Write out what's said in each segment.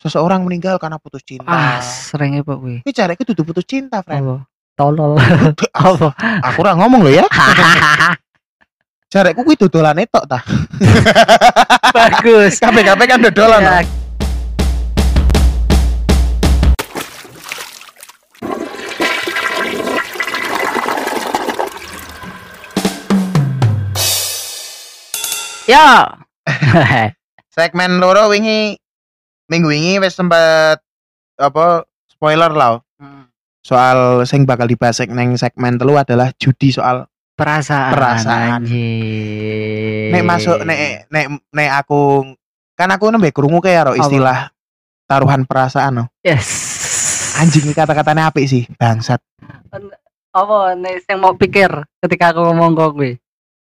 seseorang meninggal karena putus cinta. Ah, sering ya Pak kuwi. Ini cariku tuh putus cinta, friend. Apa? Tolol. Aku, Apa? aku ora ngomong loh ya. Cariku kuwi dodolane tok ta. Bagus. Kabeh-kabeh kan dodolan. Ya, Ya. Segmen loro wingi minggu wingi wis sempet apa spoiler lah soal sing bakal dibahas neng segmen telu adalah judi soal perasaan. Perasaan. nek masuk nek nek nek aku kan aku nembe krungu kayak ro istilah taruhan perasaan no. Yes. Anjing kata-katanya apik sih, bangsat. Apa nek sing mau pikir ketika aku ngomong kok gue.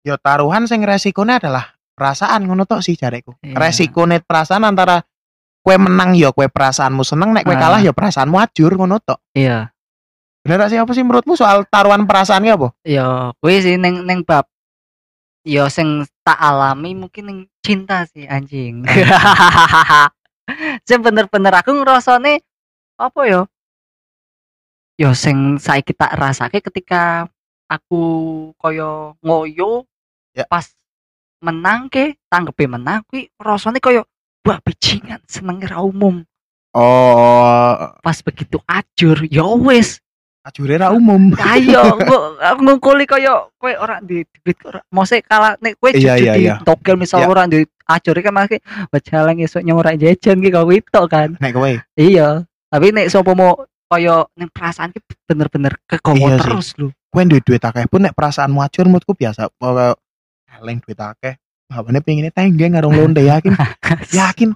Yo taruhan sing resikonya adalah perasaan ngono tok sih jareku. Iya. Resikonya perasaan antara kue menang yo kue perasaanmu seneng nek kue Ah. kalah yo perasaanmu ajur ngono tok. Iya. Bener sih apa sih menurutmu soal taruhan perasaan apa? Ya, kuwi sih neng neng bab ya sing tak alami mungkin neng cinta sih anjing. sing bener-bener aku ngerasane apa ya? Ya sing saiki tak rasake ketika aku koyo ngoyo Ya. pas menang ke tanggepe menang kuwi rasane koyo wah bijingan seneng ra umum. Oh, Pas begitu ajur ya wis ajure ra umum. ayo aku ngungkuli kaya kowe ora di duit ora kalah nek kowe Iya, jujur iya, di iya. togel misal Iya. ora di acur kan masih bacalang esuk nyora jajan ki kok itu kan Nek kowe iya tapi nek sapa mau kaya ning perasaan ki bener-bener kegowo Iya terus lho kowe duwe duit akeh pun nek perasaanmu ajur menurutku biasa. Pokoke eleng duit akeh. Ngapane pengennya tenggeng ngarung londe yakin. yakin.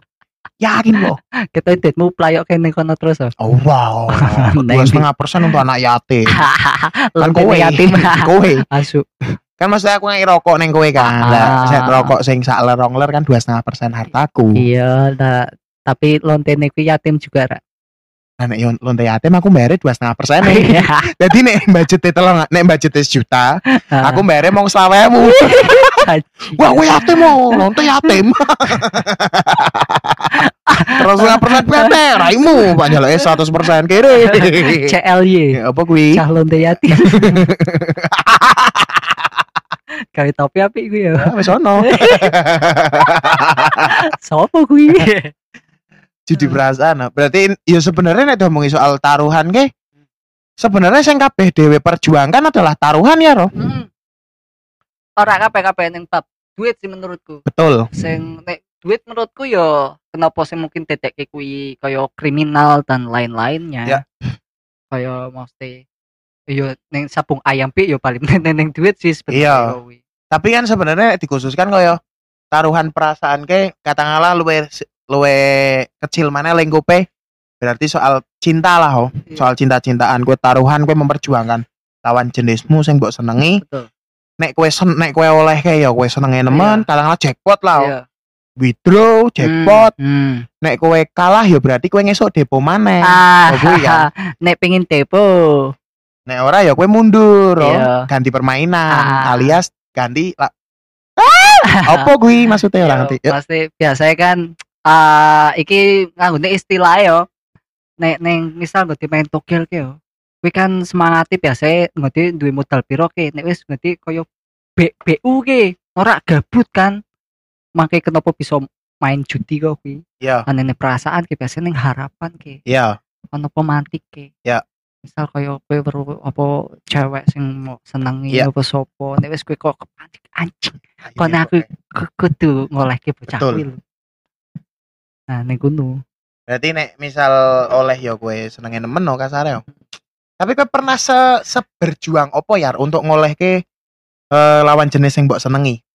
Yakin kok. kita duitmu playok kene kono terus oh. Wow. Dua setengah persen untuk anak yatim. kan Lonte kowe yatim kowe asu kan maksudnya aku ngai rokok neng kowe kan lah Ah. saya rokok sing sak lerong ler kan dua setengah persen hartaku iya nah, tapi lonte kuwi yatim juga ra nah nek yon- lonte yatim aku bayar dua setengah persen Iya. jadi nek budget telung nek budget sejuta aku bayar mau selawemu wah aku yatim mau lonte yatim terus setengah persen PT raimu. Pak jalur seratus persen kiri. CLY apa kui calon teh yatim kali topi api gue ya. Ah, wis ono. Sopo gue judi perasaan berarti ya sebenarnya nek ngomongin soal taruhan ke sebenarnya sing kabeh dhewe perjuangkan adalah taruhan ya roh. Ora kabeh kabeh ning bab duit sih menurutku. Betul. Sing nek duit menurutku yo kenapa sih mungkin tetek kuwi kaya kriminal dan lain-lainnya. Ya. kaya mesti yo ning sabung ayam pi yo paling neng neng duit sih Iya. sebenarnya kuwi. tapi kan sebenarnya dikhususkan kaya taruhan perasaan ke katakanlah luwe luwe kecil mana lenggope berarti soal cinta lah oh Iya. soal cinta-cintaan gue taruhan gue memperjuangkan lawan jenismu sing mbok senengi. Betul. Nek kue sen nek kue oleh ke ya kue senenge nemen katakanlah jackpot lah iya. Withdraw jackpot. Hmm, hmm. nek kue kalah ya berarti kue ngesuk depo maneh. Ah. Oh, kan. nek pengen depo. Nek ora ya kue mundur oh. Iya. ganti permainan Ah. alias ganti la- apa gue maksudnya orang nanti Yo, pasti. Biasanya kan ah iki nganggone istilah yo nek neng misal ngerti main togel ke yo kuwi kan semangati biasanya ngerti duwe modal piro ke nek wis ngerti koyo BU ke ora gabut kan makanya kenapa bisa main judi kok kuwi ya aneh perasaan ke biasanya ning harapan ke ya ono pemantik ke Ya. misal koyo kowe weru apa cewek sing mau senengi Ya. apa sopo nek wis kowe kok kepancing anjing Iya, aku- pokoknya. Ku- kudu ngolehke bocah kuwi. Nah, ning kono. berarti nek misal oleh ya kue senenge nemen no kasare yo tapi kue pernah se seberjuang opo ya untuk ngoleh ke eh, lawan jenis yang mbok senengi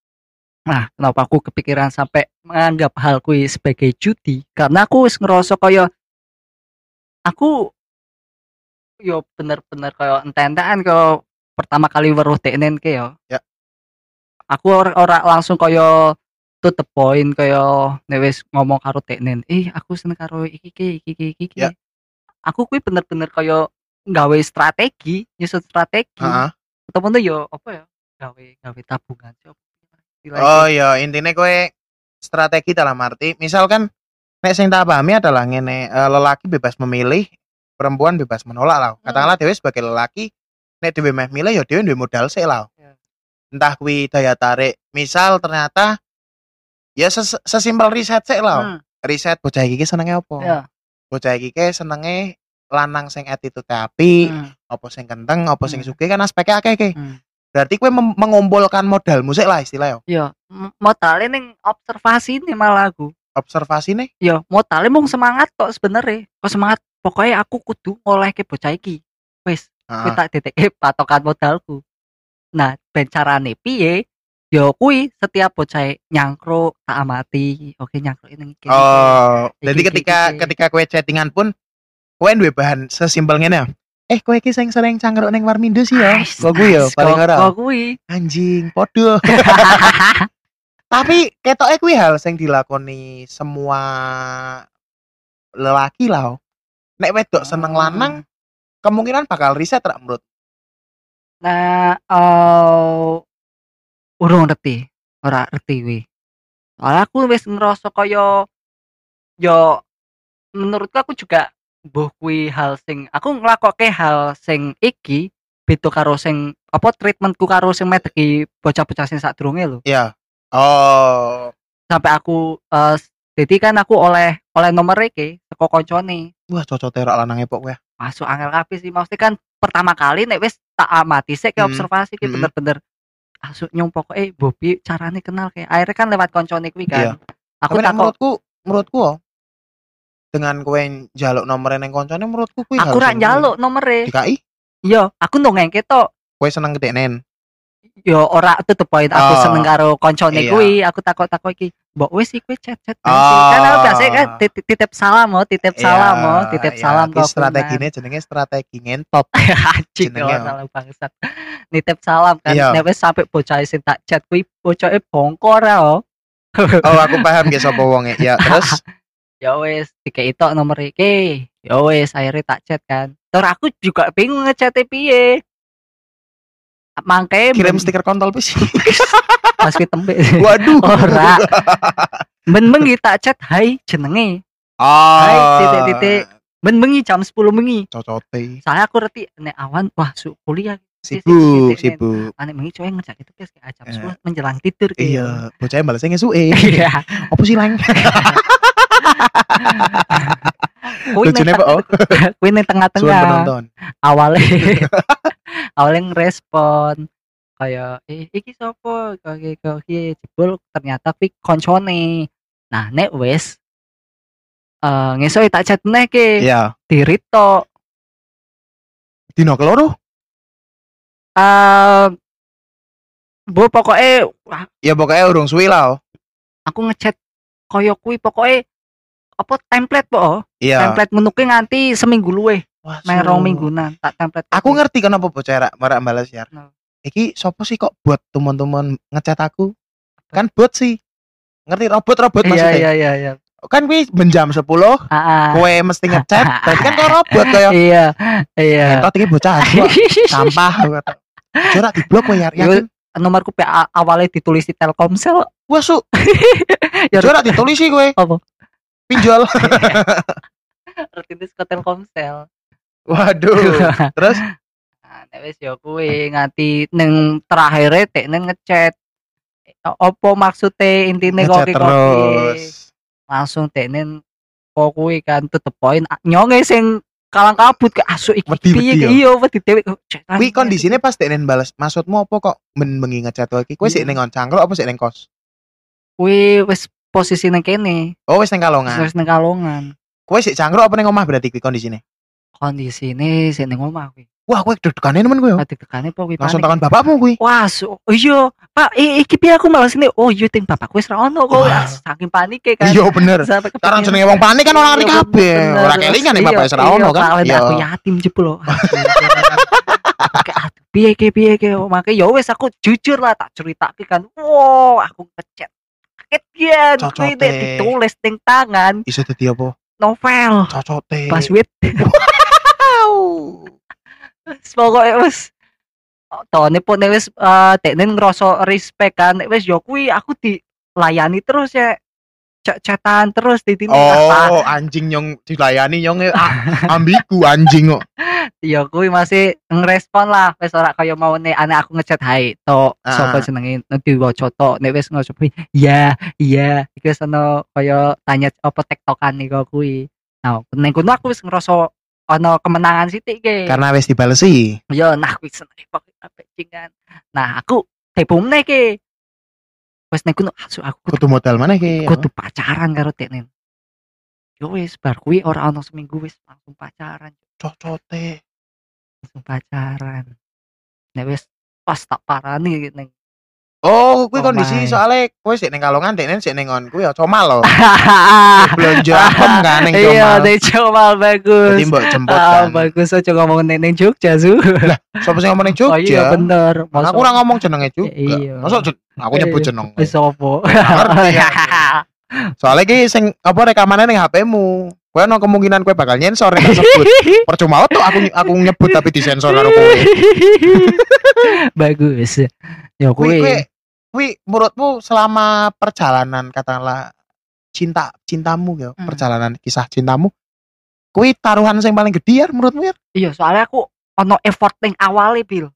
Nah, kenapa aku kepikiran sampai menganggap hal kuwi sebagai judi? Karena aku wis ngerasa kaya aku yo bener-bener kaya ente-entean kaya pertama kali weruh teknen ke yo. Ya. Aku ora ora langsung kaya to the point kaya nek wis ngomong karo teknen, "Eh, aku seneng karo iki iki iki iki iki." iki." Ya. Aku kuwi bener-bener kaya nggawe strategi, nyusun strategi. Heeh. Ataupun tuh yo apa ya? Gawe gawe tabungan oh iya intinya kue strategi dalam arti misalkan nek sing tak pahami adalah ngene eh, lelaki bebas memilih perempuan bebas menolak lah katakanlah dewe sebagai lelaki nek dewe meh milih ya dewe duwe modal sih lah Ya. entah kuwi daya tarik misal ternyata ya ses- sesimpel riset sih lah Hmm, riset bocah iki senenge apa ya. bocah iki senenge lanang sing attitude api Hmm, apa sing kenteng apa sing Hmm. sugih kan aspeknya akeh ke hmm. berarti kue mengumpulkan modal musik lah istilahnya Ya, m- modalnya ning observasi nih malah aku. observasi nih Ya, modalnya mung semangat kok sebenarnya. Kok semangat. Pokoknya aku kudu ngoleh ke bocah iki. Wis, kuwi Ah, tak detek patokan modalku. Nah, ben carane piye? Ya kuwi setiap bocah nyangkruk tak amati. Oke, nyangkruk ini iki. oh Iki, jadi ketika ketika kue chattingan pun kue duwe bahan sesimpel ngene ya eh kue iki sing sering cangkruk ning Warmindo sih ya kok gue ya paling Kok- ora kok kuwi. anjing podo tapi ketoknya kuwi hal sing dilakoni semua lelaki lah oh. nek wedok seneng Ah. lanang kemungkinan bakal riset rak menurut Nah, eh urung ngerti, ora ngerti wi. Soalnya aku wis ngerasa kaya yo menurutku aku juga mbuh kuwi hal sing aku nglakoke hal sing iki beda karo sing apa treatmentku karo sing medeki bocah-bocah sing sadurunge lho. ya oh Sampai aku eh jadi kan aku oleh oleh nomor iki teko koncone. wah cocok terok lanang epok kue Masuk angel kabeh sih maksudnya kan pertama kali nek wis tak amati sik ke Hmm, observasi ki hmm. bener-bener asuk nyong pokoke Bobby carane kenal kayak akhirnya kan lewat koncone kuwi kan. Iya. Aku takut menurutku menurutku oh, dengan kue njaluk nomornya neng koncone menurutku kuwi aku ra njaluk nomere. DKI Iya, aku ndongengke tok. kue seneng gedeknen Yo ora to the point aku Oh, seneng karo koncone iya. kuwi, aku takut-takut iki. Mbok wis iki chat-chat Oh. Kan aku biasanya kan titip, salam oh, titip salam oh, titip salam kok strateginya jenenge strategi ngentot Anjing jenenge, oh, salah bangsat. Nitip salam kan. Iya. Nek wis sampe bocah sing tak chat kuwi bocoke bongkor oh. oh aku paham guys apa wonge ya terus ya wes dikei tok nomor iki ya wes akhirnya tak chat kan terus aku juga bingung ngechat piye mangke kirim stiker kontol bis pas kuwi tembe waduh. Ora. ben bengi tak chat hai jenenge. Hai, titik-titik. ben bengi jam 10 bengi. Cocote. Saya aku reti nek awan wah su kuliah. Sibuk sibuk ane bengi cowok ngechat itu kayak jam Eh. 10 menjelang tidur kayak. iya bocahnya balasnya ngesuke iya. Apa sih lang kuwi lucunya pak oh. kuwi suan tengah-tengah awalnya awalnya ngerespon. Kayak eh iki sopo? Kaki kaki jebul. Ternyata pi koncone. Nah nek wes eh ngesoi tak chat meneh ke iya. Diri tok dino keloro? Eh bu pokoknya ya pokoknya urung suwi lah oh. aku ngechat koyo kuwi. Pokoknya apa template po oh. iya. Template menuke nganti seminggu luwe main rong minggunan tak template aku ngerti kenapa bocah rak marak balas ya No. iki sopo sih kok buat teman-teman ngechat aku? Kan bot sih. Ngerti robot robot iya maksudnya? iya iya iya. Kan kuwi menjam 10 ah. kue mesti ngechat berarti kan kau robot kayak iya iya. Entot iki bocah sampah Jora di blok kowe ya yakin nomorku PA awalnya ditulis di Telkomsel. Wah su. Ya, Jora ditulis sih kowe. Apa? Pinjol. Tertulis ke Telkomsel. Waduh. Terus? Nah wis ya kuwi nganti ning terakhir tek ning ngechat. Opo maksudnya intine kok terus. Langsung tek ning kok kuwi kan to the point. Ah, nyonge sing kalang kabut ke asu iki Wedi-wedi piye? ya? iya wedi dhewe. Oh, kuwi lagi. kondisine pas denen balas maksudmu apa kok men bengi ngechat kowe iki? Kowe sik Iya. ning cangkruk apa sik ning kos? Kuwi wis posisi ning kene. Oh wis ning kalongan. Wis ning kalongan. Kowe sik cangkruk apa ning omah berarti kuwi kondisine? Kondisine sing ning omah kuwi. Wah kowe deg-degane nemen kowe tekane po kuwi langsung tangan bapakmu kuwi. Wah, so, iya, Pak, iki piye aku malah sini. Oh, iya ting bapak wis ra ono kok. Saking panike kan. iya bener. Sekarang jenenge wong panik kan orang ngerti Iya, kabeh. ora kelingan nek bapak ora ono iya, kan. Iya aku yatim jebul piye ke piye ke makanya ya wes aku jujur lah tak ceritake kan. Wow, aku ngechat. Kian, Cocote. kuwi nek ditulis ning tangan iso dadi apa novel. cocote Password. Pokoknya wes Tone pun nek wis eh dekne ngrasa respect kan wis yo kuwi aku dilayani terus ya chat-chatan terus di sini Oh, anjing nyong dilayani nyong eh, a- ambigu anjing kok. ya kuwi masih ngerespon lah. Wis ora kaya mau nek anak aku ngechat hai tok Ah. sapa jenenge? Diwaca tok? Nek wis ngocopi iya iya. Iki wis ono kaya tanya apa tektokan iku kuwi. Nah ning kono aku wis ngerasa ono kemenangan sithik ke. Karena wis dibalesi. ya nah kuwi seneng banget bajingan nah aku tepumne ke. Wis ning kono asu aku kudu, Kudu modal mana ki? kudu pacaran karo teknen yo wis bar kuwi ora ono seminggu wis langsung pacaran Cocote. langsung pacaran nek wis pas tak parani ning Oh, kuwi Oh kondisi my. soalnya kowe sik ning kalongan dekne sik ning ngon kuwi ya comal loh. Belanja apem kan ning iya comal. ning comal bagus Dadi mbok jemput ah kan. bagus aja ngomong ning ning Jogja su Sopo sing ngomong ning oh iya Jogja? bener Kan aku ora ngomong jenenge juga. Iya. Masa aku nyebut Iya. jeneng. wis ya. Soalnya ki sing apa rekamannya ning HP-mu. Kowe ono kemungkinan kowe bakal nyensor nek sebut. Percuma tuh aku aku nyebut tapi disensor karo kowe. bagus ya kuwi kuwi menurutmu selama perjalanan katakanlah cinta cintamu ya, Hmm. perjalanan kisah cintamu. Kuwi taruhan sing paling gede ya menurutmu ya? iya soalnya aku ono effort ning awale pil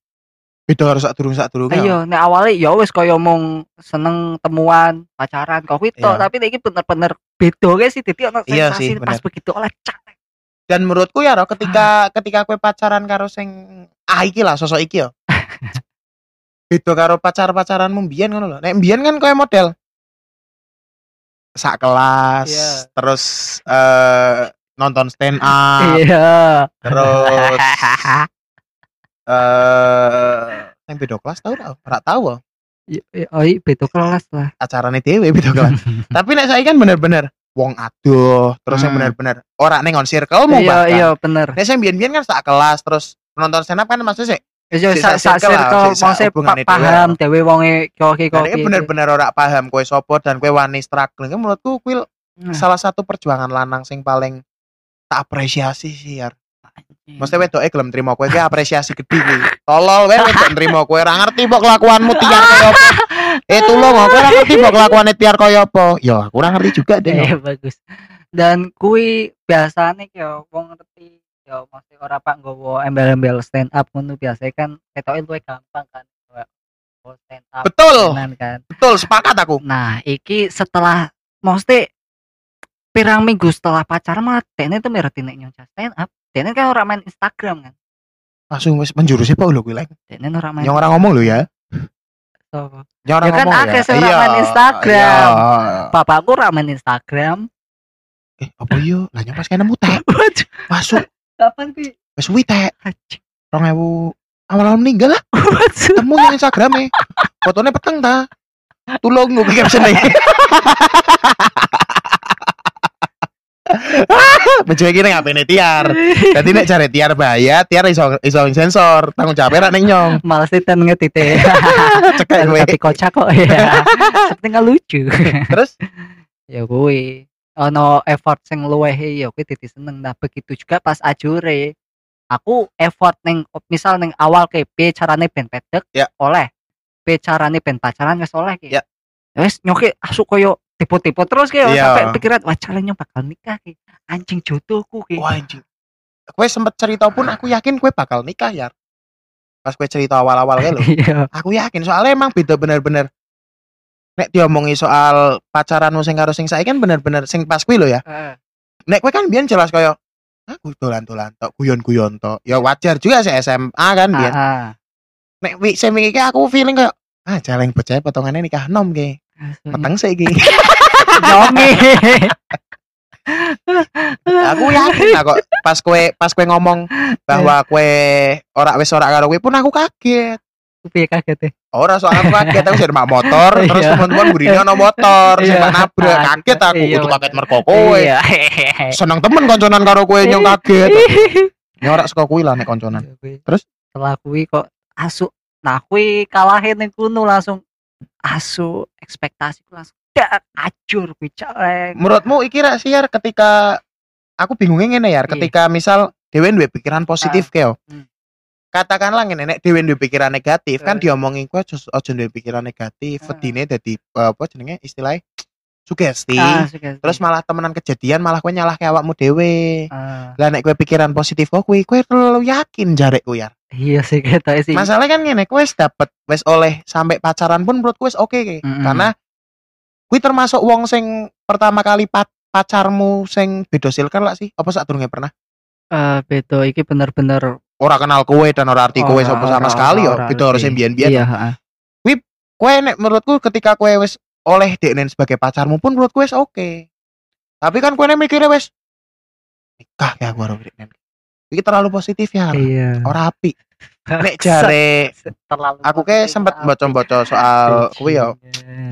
Itu harus sak durung sak durung ya. iya nek awale ya wis kaya mong seneng temuan pacaran kok kuwi tok Iya. tapi nek iki bener-bener beda guys sih dadi ono Iya sensasi sih, pas begitu oleh cak Dan menurutku ya Ro, ketika ketika kowe pacaran karo sing ah iki lah sosok iki ya. Beda karo pacar-pacaranmu mbiyen ngono lho. Nek mbiyen kan kowe model sak kelas, Iya. terus eh nonton stand up, iya terus eh yang beda kelas tau tau? Ora tau oh. Iya, iya, oh iya beda kelas lah acarane dhewe beda kelas. Tapi nek saiki kan bener-bener wong aduh, terus yang Hmm. bener-bener ora ning on circle-mu iya bahkan. iya bener Nek sing biyen-biyen kan sak kelas terus nonton stand up kan maksudnya sih Iya, Si sa sak sa circle circle sak maksudnya dhewe paham dewe wonge koki koki. ini bener-bener ora paham kue sopo dan kue wani struggling. Menurutku kue Nah, salah satu perjuangan lanang sing paling tak apresiasi sih ya. Maksudnya wedoke gelem trimo kue ki apresiasi gede kuwi. Tolol wae wedok trimo kue ora ngerti mbok kelakuanmu tiar kaya apa. Eh tulung kok ora ngerti mbok kelakuane tiar kaya apa. Ya aku ora ngerti juga Iya deh. bagus. Dan kui biasane yo wong ngerti yo mesti ora pak nggowo embel-embel stand up ngono biasanya kan ketoke luwih gampang kan. Oh, stand up Betul. kan. Betul sepakat aku. Nah, iki setelah mesti pirang minggu setelah pacaran malah Dene tuh mereti nek stand up. Dene kan ora main Instagram kan. Langsung wis menjurus apa lho kuwi lek. Dene ora main Yang orang ngomong lho ya. Sopo? Yang orang Ya kan ngomong akeh ya. sing ora main Instagram. Iya. Bapakku ora main Instagram. Eh, apa yo? Lah nyapa kene mutek. Waduh, Masuk kapan kuwi? wis suwi. Anjing. 2000 awal-awal meninggal lah. Temu yang Instagram e fotonya peteng ta tulung gue caption e Bejo iki ning HP-ne Tiar. Dadi nek cari Tiar bahaya, Tiar iso iso sensor. Tanggung jawabnya rak ning nyong. Males ten ngetite. Cekek kowe. Tapi kocak kok ya. Seperti lucu. Terus ya kuwi ono effort sing luweh ya kuwi titi seneng nah begitu juga pas ajure aku effort neng misal neng awal ke piye carane ben pedek Ya. oleh piye carane ben pacaran wis oleh ki Ya. wis nyoke asu koyo tipe-tipe terus ki Iya. sampai pikiran wah caranya bakal nikah ki anjing jodohku ki wah anjing. Kowe sempet cerita pun aku yakin kowe bakal nikah ya. Pas kowe cerita awal-awal lho. iya Aku yakin soalnya emang beda bener-bener Nek diomongi soal pacaranmu sing karo sing saiki kan bener-bener sing pas kuwi lho ya. nek kowe kan biyen jelas kaya aku dolan-dolan tok guyon-guyon tok ya wajar juga sih SMA kan ah, nek wi sing aku feeling kaya ah jaleng bocah potongannya nikah nom ki peteng sih iki Nyongi. aku yakin kok pas kowe pas kowe ngomong bahwa kowe ora wis ora karo kowe pun aku kaget piye kaget e? ora soalnya aku kaget aku numpak motor terus Iya. teman-teman burine ono motor sing Iya. nabrak kaget aku Iya, kudu kaget mergo kowe Iya. seneng temen konconan karo kowe nyong kaget ya ora saka kuwi lah nek konconan Terus? setelah kuwi kok asu nah kuwi kalahin ning kuno langsung asu ekspektasiku langsung dak acur kuwi menurutmu iki rak siar ketika aku bingungnya ngene ya Iya. ketika misal dhewe duwe pikiran positif keo Hmm. katakanlah ngene nek dhewe duwe pikiran negatif kan Eh. diomongin kowe aja duwe pikiran negatif Eh. wedine dadi eh, apa jenenge istilahnya sugesti Ah, sugesti. terus malah temenan kejadian malah kowe nyalah ke awakmu dhewe. Ah, lah nek kowe pikiran positif kok kuwi kowe terlalu yakin jarekku ya iya sih kita sih. masalahnya kan kowe wis dapet wis oleh sampai pacaran pun menurutku wis oke okay, Mm-mm. karena kuwi termasuk wong sing pertama kali pa- pacarmu sing beda silker lah sih? Apa sadurunge pernah? Eh, beto iki bener-bener ora kenal kowe dan ora arti sapa sama sekali beda ora harus sih. mbiyen-mbiyen Iya, kowe nek menurutku ketika kowe wis oleh deknen sebagai pacarmu pun menurutku wis oke. Tapi kan nek mikirnya wis nikah ya gua karo deknen. Iki terlalu positif ya. Iya. Ora apik. Nek jare terlalu aku ke sempet baca-baca soal kuwi yo.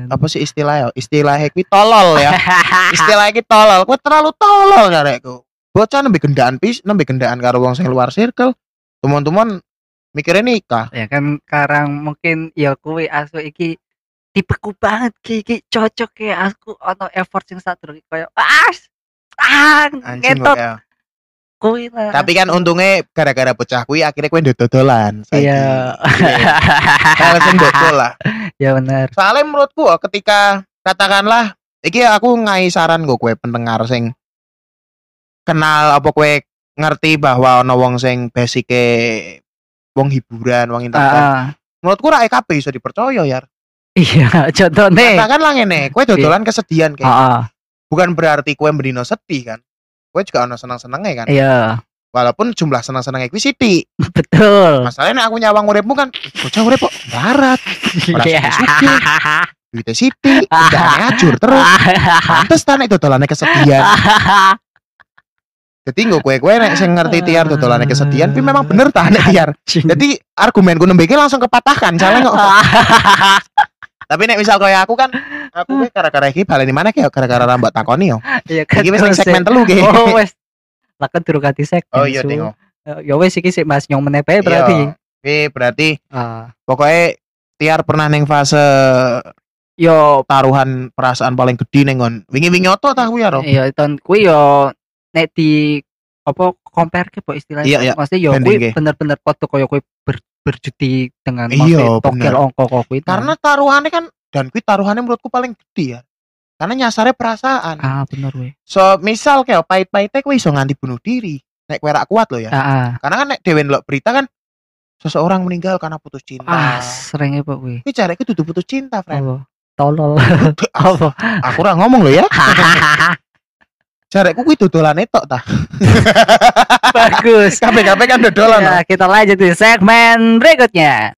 Apa sih istilah yo? Istilahnya kuwi tolol ya. Istilahnya kuwi tolol. Kowe terlalu tolol jarekku. Bocah nembe gendaan pis, nembe gendaan karo wong sing luar circle. Teman-teman mikirnya nikah. ya kan sekarang mungkin ya kuwi asu iki tipeku banget ki iki cocok ya aku ono effort sing satu kayak ah ah ngetot kuwi lah Tapi kan untungnya gara-gara bocah kuwi akhirnya kowe dodolan. saiki. iya Hal sing dodol lah. ya benar Soalnya menurutku oh, ketika katakanlah iki aku ngai saran gue kue pendengar sing kenal apa kue ngerti bahwa ono wong sing basic wong hiburan, wong entertain. Menurutku ra kabeh iso dipercaya ya. Iya contohnya Katakan lah ngene, kue dodolan kesedihan kayak. Heeh. Bukan berarti kue bendino sedih kan. Kue juga ono seneng-senenge kan. iya Walaupun jumlah seneng-senenge kuwi sithik. betul Masalahnya aku nyawang uripmu kan bocah urip kok barat, Iya. duitnya sithik, kerjaane ajur terus. Pantes ta nek dodolane kesedihan. Jadi gue kue kue nek sing ngerti tiar dodolane kesedihan, tapi memang bener ta nek tiar. Jadi argumenku nembe langsung kepatahkan, soalnya kok. Tapi nek misal kayak aku kan, aku kue gara-gara iki baleni mana kayak gara-gara rambut takoni yo. Iya kan Iki wis segmen eh. telu ki. oh wes lah kan durung ganti segmen Oh iya tengok. ya wes iki sik Mas nyong meneh bae berarti Iya. Oke, berarti ah pokoknya tiar pernah neng fase yo taruhan perasaan paling gede neng on. Wingi-wingi oto ta kuwi ya, Ro? Iya, ton kuwi yo nek di apa compare ke po istilahnya. Iya, iya. Maksudnya yo kuwi ke. bener-bener foto koyo kuwi ber, berjudi dengan Iya, tokel bener. ongko kok kuwi. Karena taruhannya kan dan kuwi taruhannya menurutku paling gede ya. Karena nyasarnya perasaan. ah bener we. So misal kayak pahit-pahitnya kowe iso nganti bunuh diri. Nek kowe ra kuat loh ya. Ah, ah. Karena kan nek dhewe ndelok berita kan seseorang meninggal karena putus cinta. ah seringnya po kuwi. Ini cari itu putus cinta, friend. Oh, tolol. Apa? Aku ora ngomong loh ya. Cari kuwi dodolan tok ta. Bagus. Kabeh-kabeh kan dodolan. Ya, kita lanjut di segmen berikutnya.